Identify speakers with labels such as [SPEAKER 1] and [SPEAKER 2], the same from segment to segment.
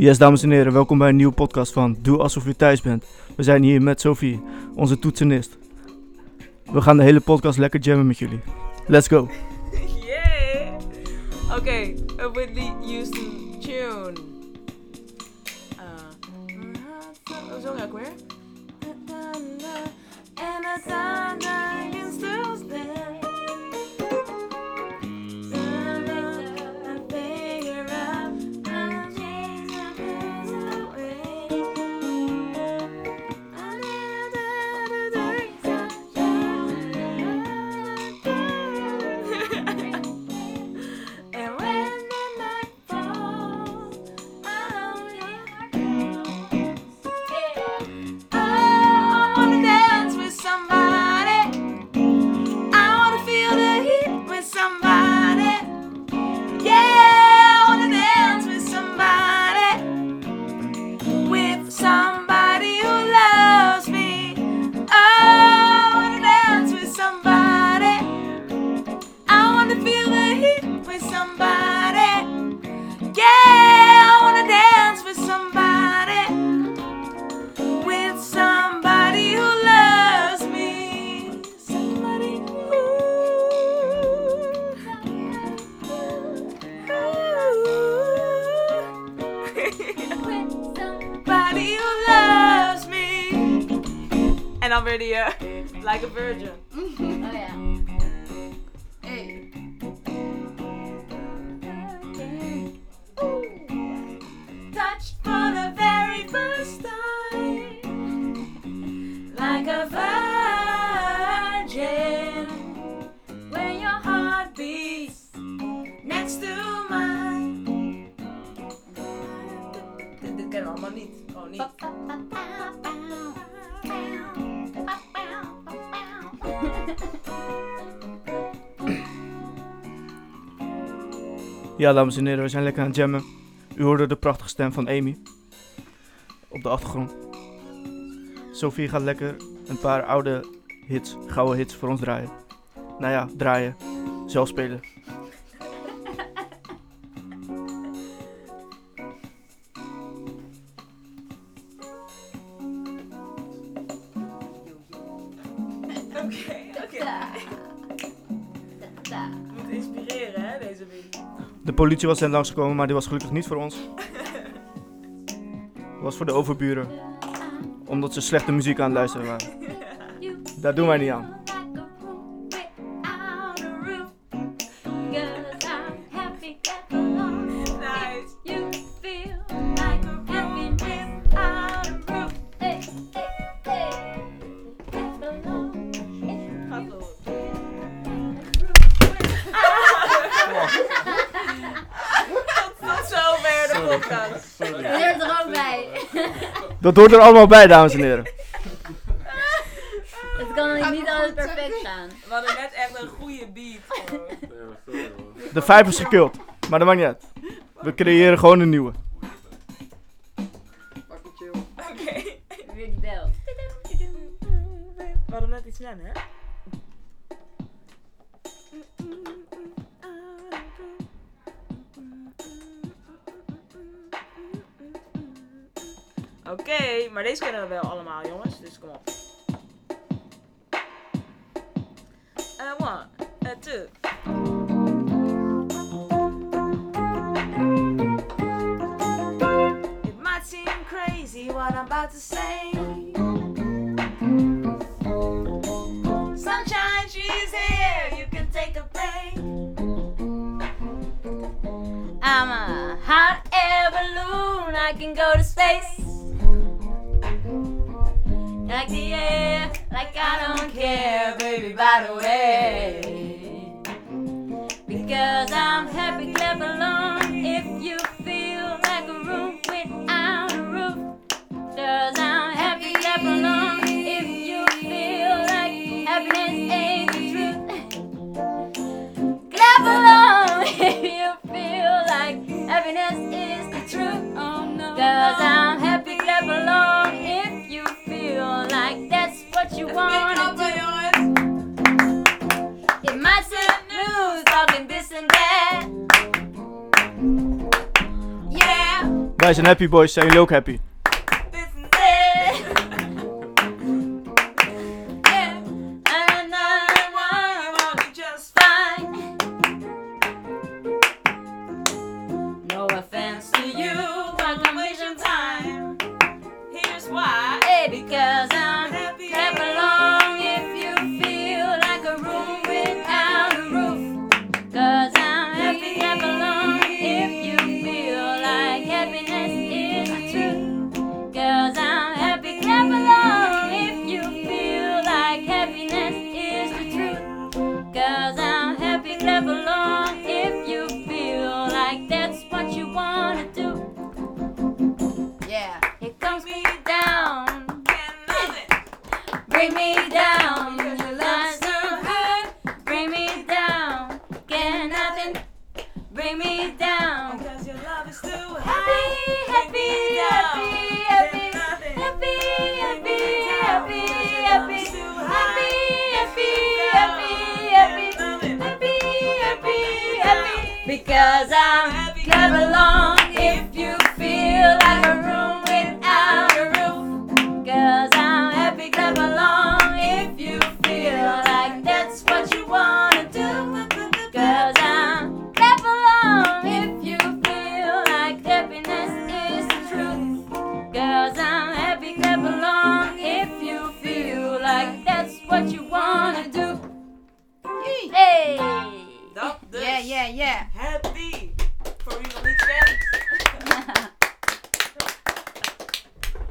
[SPEAKER 1] Yes, dames en heren, welkom bij een nieuwe podcast van Doe Alsof je thuis bent. We zijn hier met Sophie, onze toetsenist. We gaan de hele podcast lekker jammen met jullie. Let's go.
[SPEAKER 2] Yeah! Okay, a Whitney Houston tune. Uh, hoe zong ik weer? And can still next to mine. Dit, dit kennen we allemaal niet. Gewoon niet.
[SPEAKER 1] Ja, dames en heren, we zijn lekker aan het jammen. U hoorde de prachtige stem van Amy op de achtergrond. Sophie gaat lekker een paar oude hits, gouden hits voor ons draaien. Nou ja, draaien. Zelf spelen. Politie was net langsgekomen, maar die was gelukkig niet voor ons. Was voor de overburen, omdat ze slechte muziek aan het luisteren waren. Daar doen wij niet aan. Dat hoort er allemaal bij, dames en heren.
[SPEAKER 3] Het kan niet altijd perfect gaan.
[SPEAKER 2] We hadden net echt een goede beat. gewoon.
[SPEAKER 1] De vijf is gekild, maar dat maakt niet uit. We creëren gewoon een nieuwe.
[SPEAKER 2] Uh, one, uh, two. It might seem crazy what I'm about to say. Sunshine, she's here. You can take a break. I'm a hot air balloon. I can go to space. The air, like I don't care, baby, by the way. Because I'm happy, clap what you wanna do. It might sound news talking this and that. Yeah.
[SPEAKER 1] Wij zijn happy boys, zijn jullie ook happy?
[SPEAKER 3] Comes me down. Bring me down.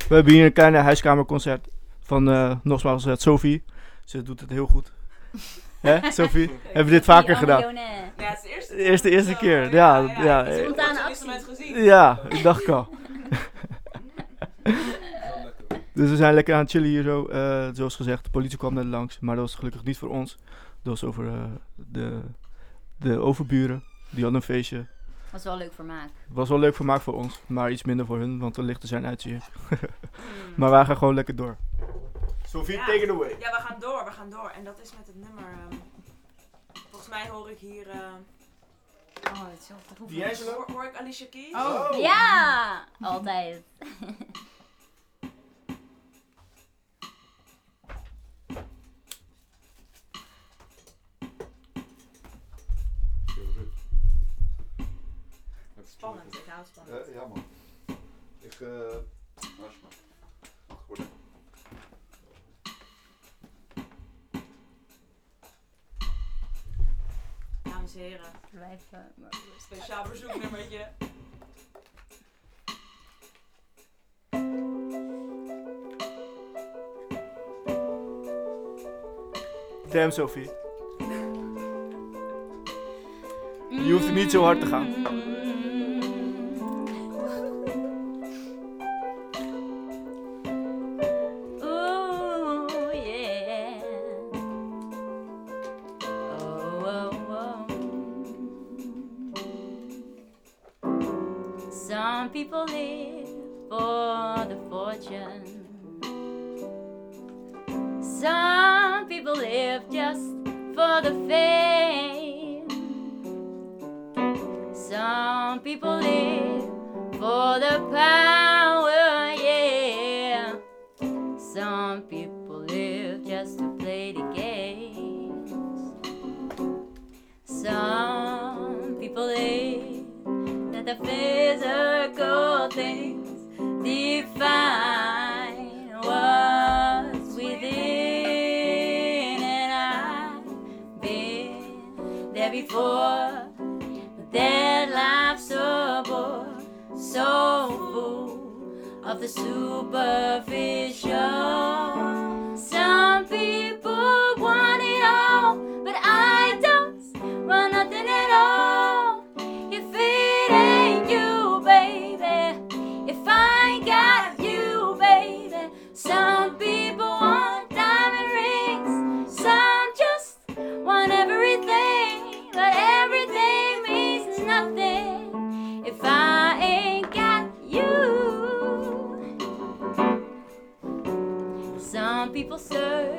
[SPEAKER 1] We hebben hier een kleine huiskamerconcert van uh, nogmaals uh, Sophie. Ze doet het heel goed. Hè, Sophie? Hebben we dit vaker gedaan?
[SPEAKER 2] Ja, het is de eerste
[SPEAKER 1] De eerste, eerste keer, ja. ja,
[SPEAKER 2] Ik heb
[SPEAKER 4] Spontane
[SPEAKER 2] het
[SPEAKER 4] actie.
[SPEAKER 2] gezien.
[SPEAKER 1] Ja, ik dacht ik al. dus we zijn lekker aan het chillen hier zo. Eh, zoals gezegd, de politie kwam net langs. Maar dat was gelukkig niet voor ons. Dat was over eh, de, de overburen. Die hadden een feestje.
[SPEAKER 4] Was wel leuk vermaak.
[SPEAKER 1] Was wel leuk vermaak voor ons. Maar iets minder voor hun, want de lichten zijn uit hier. maar wij gaan gewoon lekker door. Sophie,
[SPEAKER 2] Ja.
[SPEAKER 1] take it away.
[SPEAKER 2] Ja, we gaan door, we gaan door. En dat is met het nummer. ehm, volgens mij hoor ik hier. ehm,
[SPEAKER 4] Oh, het is wel
[SPEAKER 1] D'Angelo?
[SPEAKER 2] hoor, hoor ik Alicia Keys?
[SPEAKER 1] Oh.
[SPEAKER 4] Ja! Altijd.
[SPEAKER 2] Spannend, ik hou het spannend.
[SPEAKER 5] Ja, ja man. Ik, eh. Mag worden.
[SPEAKER 2] Dames en heren,
[SPEAKER 4] Blijven. maar-
[SPEAKER 2] speciaal verzoeknummertje.
[SPEAKER 1] Damn, Sophie. Je hoeft niet zo hard te gaan.
[SPEAKER 3] Some people live for the power, yeah. Some people live just to play the games. Some people live that the the superficial. deserve.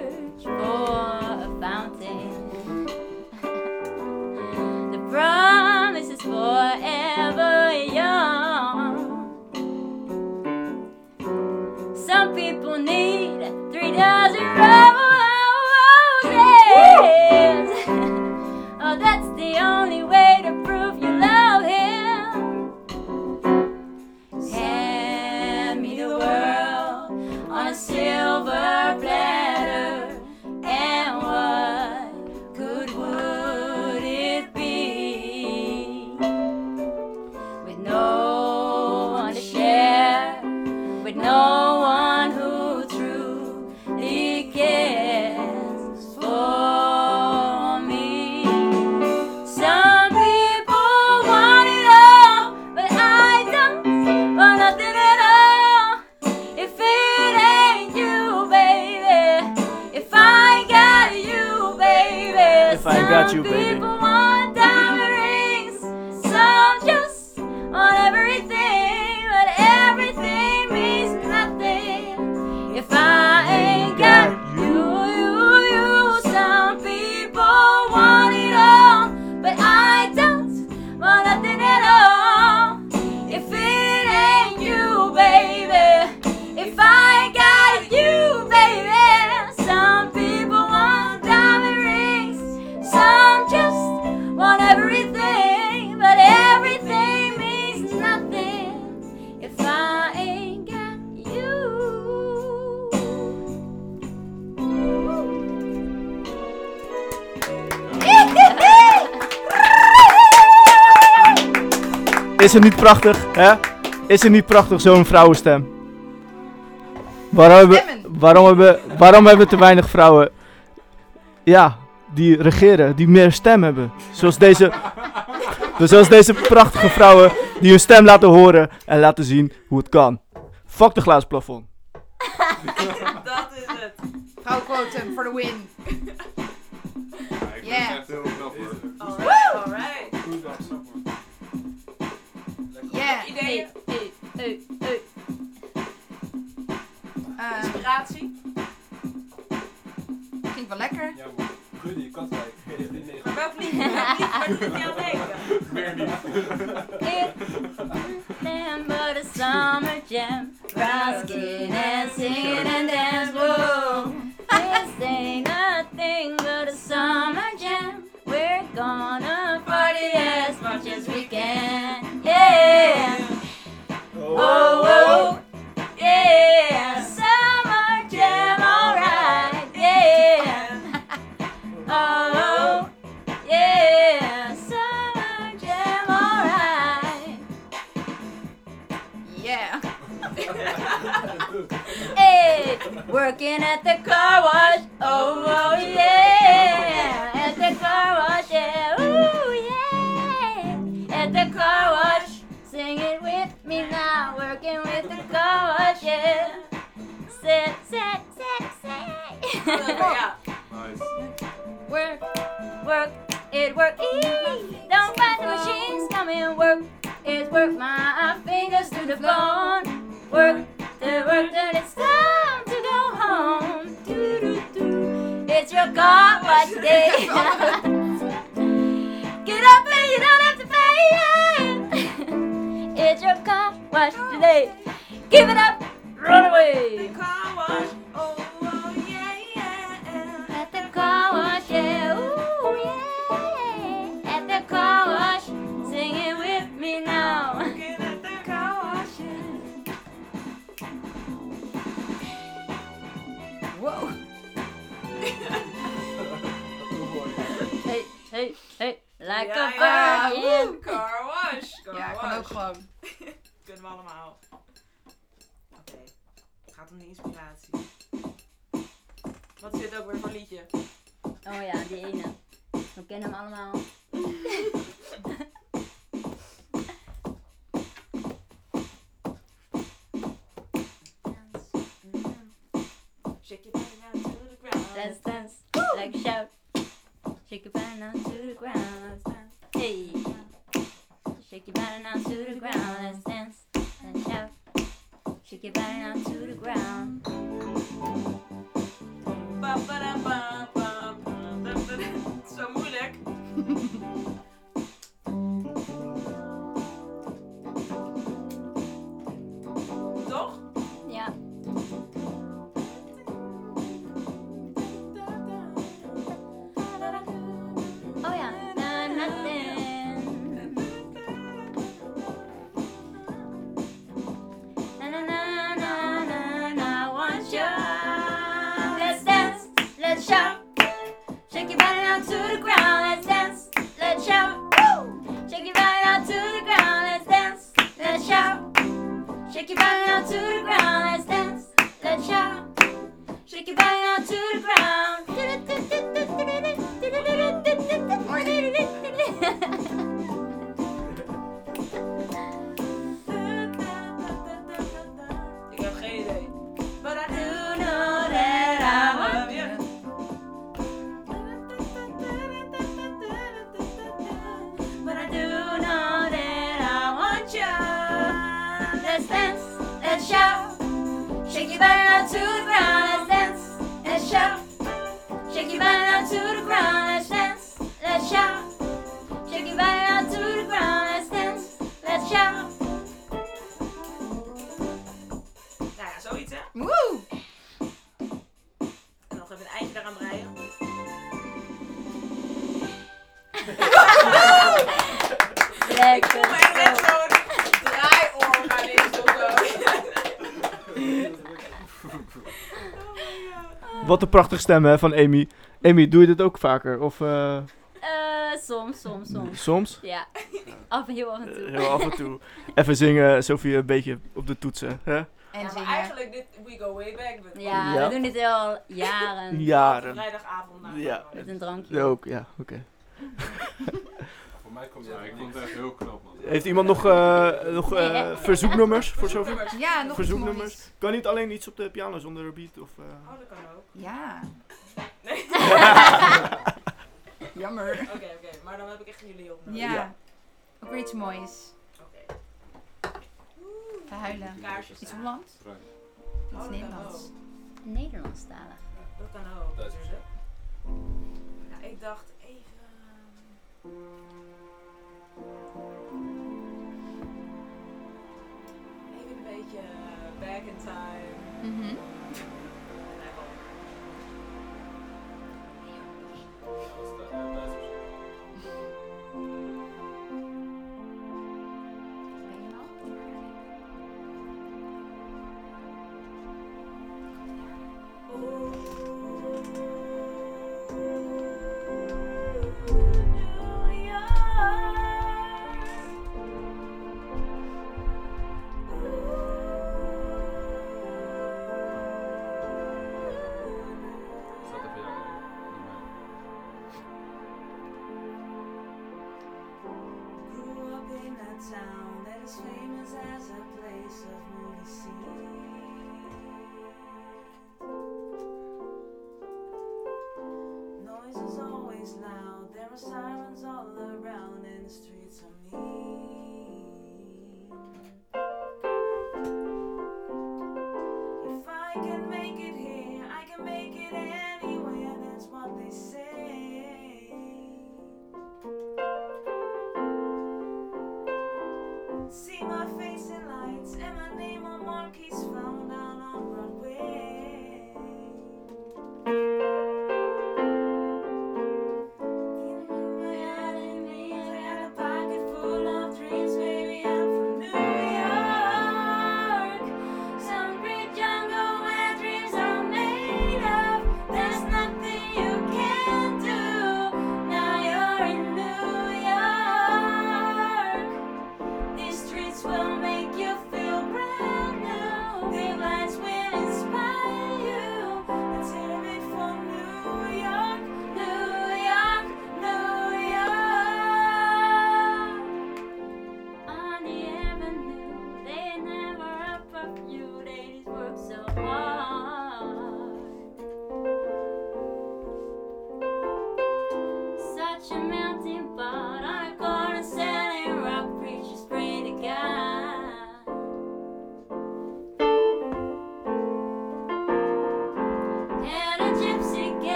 [SPEAKER 3] Is
[SPEAKER 1] het niet prachtig, hè? Is het niet prachtig, zo'n vrouwenstem? Waarom hebben, waarom, hebben, waarom hebben te weinig vrouwen, ja, die regeren, die meer stem hebben? Zoals deze, zoals deze prachtige vrouwen die hun stem laten horen en laten zien hoe het kan. Fuck de glazen plafond.
[SPEAKER 2] Dat is het.
[SPEAKER 6] Vrouwquotum for the win.
[SPEAKER 5] Ja, ik ben
[SPEAKER 6] Yeah.
[SPEAKER 5] echt heel knap hoor.
[SPEAKER 6] Yeah.
[SPEAKER 2] Ideeën.
[SPEAKER 6] Uh,
[SPEAKER 2] inspiratie.
[SPEAKER 6] klinkt wel lekker.
[SPEAKER 7] Ja, maar Rudy, Katwijk.
[SPEAKER 2] Maar welk lied, welk lied, aan denken?
[SPEAKER 5] Meer niet.
[SPEAKER 3] A summer jam. And singing working at the car wash. Oh, oh yeah. At the car wash, yeah. Ooh, yeah. At the car wash. Sing it with me now. Working with the car wash, yeah. Sit, sit, sit, sit.
[SPEAKER 2] Ja.
[SPEAKER 5] Nice.
[SPEAKER 3] work, work, it work. Eee. Don't fight the machines, come and work. It work my fingers to the bone. Car wash day. Get up and you don't have to pay. it's your car wash today. Give it up,
[SPEAKER 2] ground.
[SPEAKER 3] Dance, dance, like a shout. Shake your body down to the ground. Hey. Shake your body down to the ground. Let's dance and shout. Shake your body down to the ground.
[SPEAKER 2] Ba, ba, da, ba,
[SPEAKER 3] Shake your body now to the ground. Let's dance. Let's shout. Shake your body now to the ground. Lekker.
[SPEAKER 2] Net
[SPEAKER 3] zo.
[SPEAKER 2] zo'n draaiorganist of zo.
[SPEAKER 1] Wat een prachtige stem hè, van Amy. Amy, doe je dit ook vaker? Of eh,
[SPEAKER 3] Eh, soms, soms, soms.
[SPEAKER 1] soms?
[SPEAKER 3] Ja, af en heel af en toe.
[SPEAKER 1] Heel af en toe. Even zingen, Sophie, een beetje op de toetsen. Hè?
[SPEAKER 6] En
[SPEAKER 2] Ja, maar
[SPEAKER 6] zingen.
[SPEAKER 2] eigenlijk, dit, we go way back. But
[SPEAKER 3] Ja,
[SPEAKER 1] Ja.
[SPEAKER 3] we doen dit al jaren.
[SPEAKER 1] Jaren.
[SPEAKER 2] Vrijdagavond na.
[SPEAKER 1] Ja.
[SPEAKER 3] Met een drankje.
[SPEAKER 1] Ja, ook, ja, oké.
[SPEAKER 5] mij komt
[SPEAKER 7] Ja, ik
[SPEAKER 5] echt
[SPEAKER 7] vond het echt heel knap, man.
[SPEAKER 1] Heeft iemand nog, eh, nog eh,
[SPEAKER 3] Nee,
[SPEAKER 1] verzoeknummers voor Sophie?
[SPEAKER 6] Ja, nog iets
[SPEAKER 1] Verzoeknummers?
[SPEAKER 6] moois.
[SPEAKER 1] Kan niet alleen iets op de piano zonder een beat? Of, eh?
[SPEAKER 2] Oh, dat kan ook.
[SPEAKER 6] Ja.
[SPEAKER 2] Nee.
[SPEAKER 6] Jammer.
[SPEAKER 2] Oké, oké. Maar dan heb ik echt jullie op nodig.
[SPEAKER 6] Ja.
[SPEAKER 1] Ja.
[SPEAKER 6] Ook weer iets moois.
[SPEAKER 2] Oké.
[SPEAKER 6] Te huilen.
[SPEAKER 2] Kaarsjes.
[SPEAKER 6] Iets. Hollands?
[SPEAKER 2] Oh,
[SPEAKER 6] Iets
[SPEAKER 2] dat
[SPEAKER 6] Nederlands.
[SPEAKER 3] Nederlandstalig.
[SPEAKER 2] Dat kan ook.
[SPEAKER 7] Duits.
[SPEAKER 2] Dus, hè. Ja, ik dacht even... Even een beetje eh, back in time.
[SPEAKER 6] Mhm.
[SPEAKER 2] Nee,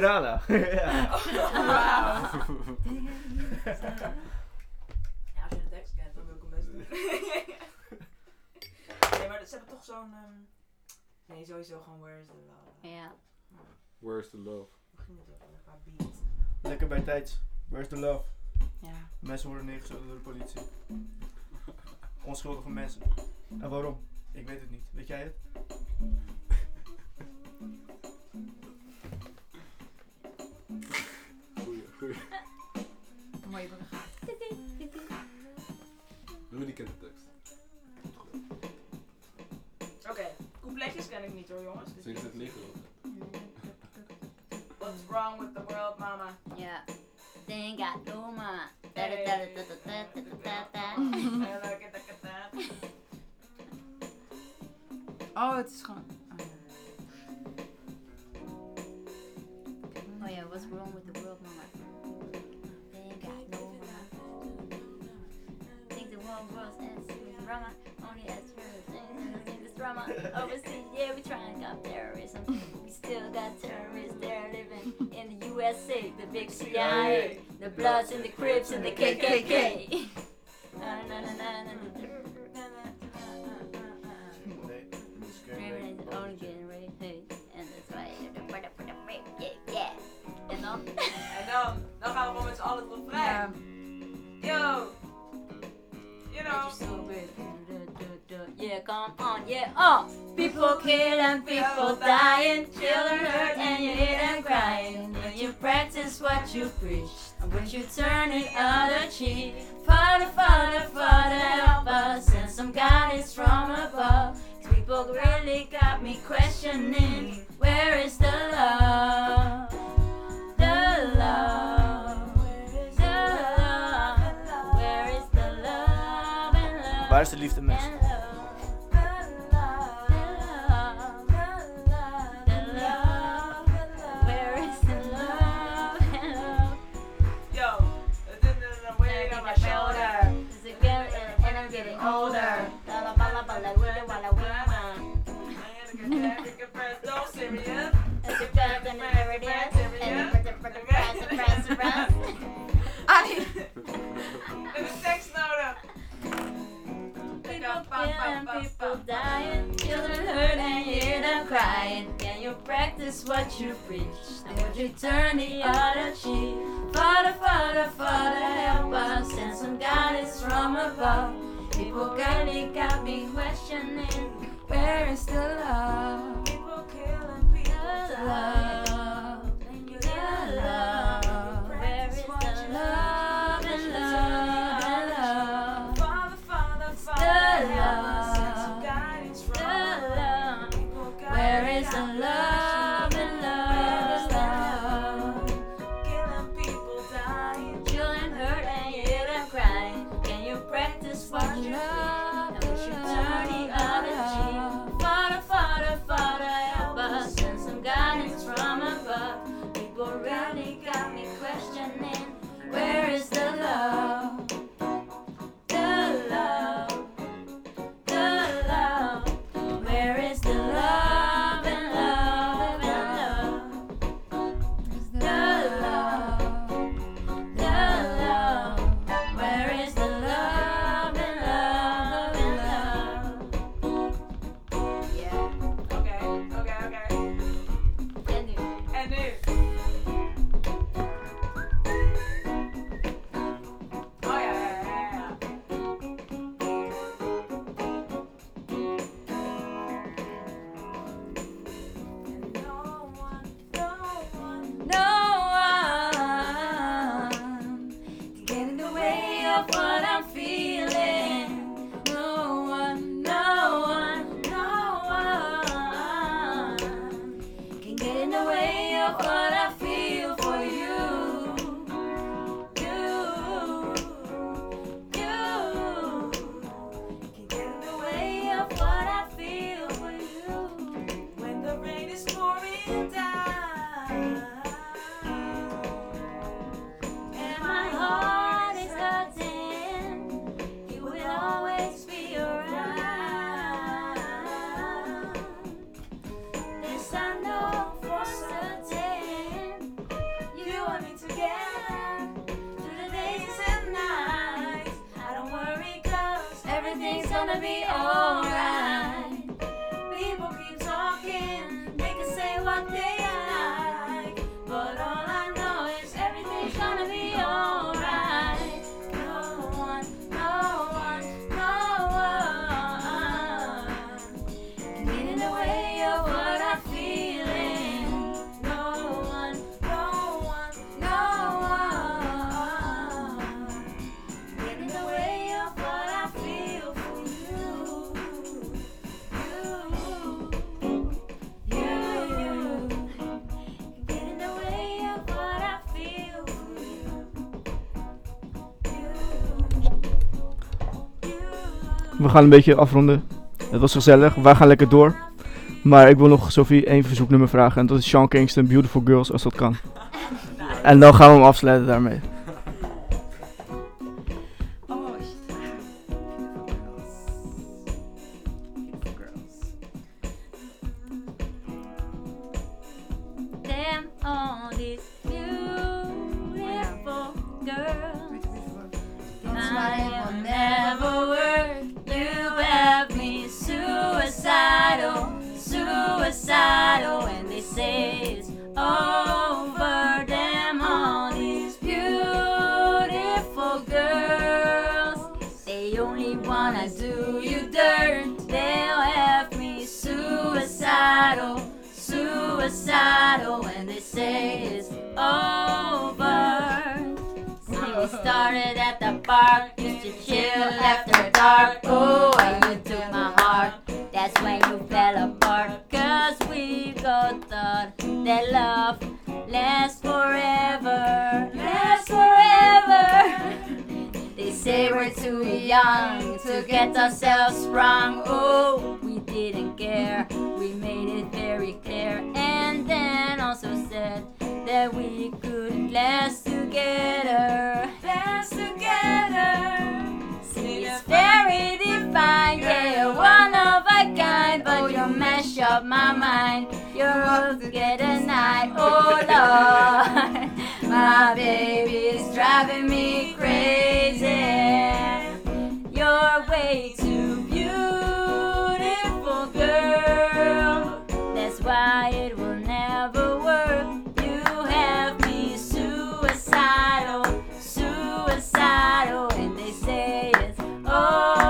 [SPEAKER 1] Mascarada. ja.
[SPEAKER 2] Wauw. Ja, als je de tekst kent, dan wil ik hem best doen. nee, maar ze hebben toch zo'n... ehm, Nee, sowieso gewoon Where is the Love.
[SPEAKER 3] Ja.
[SPEAKER 7] Where's the love?
[SPEAKER 2] Ook wel qua beat.
[SPEAKER 1] Lekker bij tijd. Where's the love?
[SPEAKER 4] Ja.
[SPEAKER 1] Mensen worden neergeschoten door de politie. Onschuldige mensen. En waarom? Ik weet het niet. Weet jij het?
[SPEAKER 7] kent de tekst.
[SPEAKER 2] Oké, coupletjes ken ik niet hoor jongens. Dus
[SPEAKER 7] Sinds het liggen ook.
[SPEAKER 2] What's wrong with the world, mama?
[SPEAKER 3] Ja. got no mama.
[SPEAKER 2] Hey.
[SPEAKER 4] Oh, het is gewoon.
[SPEAKER 3] We try and stop terrorism. We still got terrorists there living in the USA, the big CIA, the Bloods and the Crips and the KKK. Na, na, na, na, na. En dan?
[SPEAKER 2] En dan, dan gaan we gewoon met z'n allen. Yo!
[SPEAKER 3] Yeah, come on, yeah, uh. People killing, people dying, children hurt, and you hear them crying. When you practice what you preach, and when you turn the other cheek. Father, Father, Father, help us, and some guidance from above. 'Cause people really got me questioning, where is the love? The love. Where is the love love?
[SPEAKER 1] Waar is de liefde, mensen?
[SPEAKER 3] Dying, children hurt and hear them crying. Can you practice what you preach? And would you turn the other cheek? Father, Father, Father, help us and some guidance from above. People really got me questioning, where is the love?
[SPEAKER 2] People killing, people
[SPEAKER 3] love, We
[SPEAKER 1] gaan een beetje afronden. Het was gezellig. Wij gaan lekker door. Maar ik wil nog Sophie één verzoeknummer vragen. En dat is Sean Kingston, Beautiful Girls, als dat kan. En dan gaan we hem afsluiten daarmee.
[SPEAKER 3] Young to get ourselves sprung. Oh, we didn't care. We made it very clear. And then also said that we could last together. Last together. See, it's very divine. Yeah, one of a kind. But you mash up my mind. You're all together night. Oh, Lord. My baby is driving me crazy. You're way too beautiful, girl. That's why it will never work. You have me suicidal, suicidal, and they say it's over.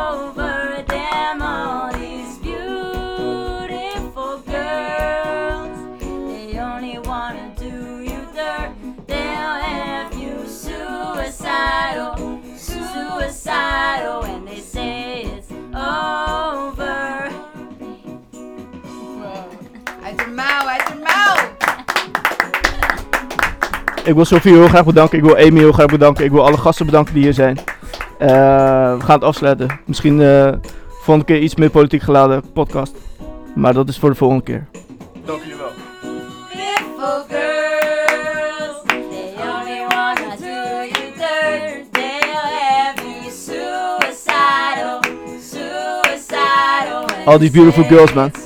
[SPEAKER 1] Ik wil Sophie heel graag bedanken. Ik wil Amy heel graag bedanken. Ik wil alle gasten bedanken die hier zijn. Eh, we gaan het afsluiten. Misschien eh volgende keer iets meer politiek geladen podcast. Maar dat is voor de volgende keer.
[SPEAKER 8] Dank jullie wel.
[SPEAKER 1] All these beautiful girls, man.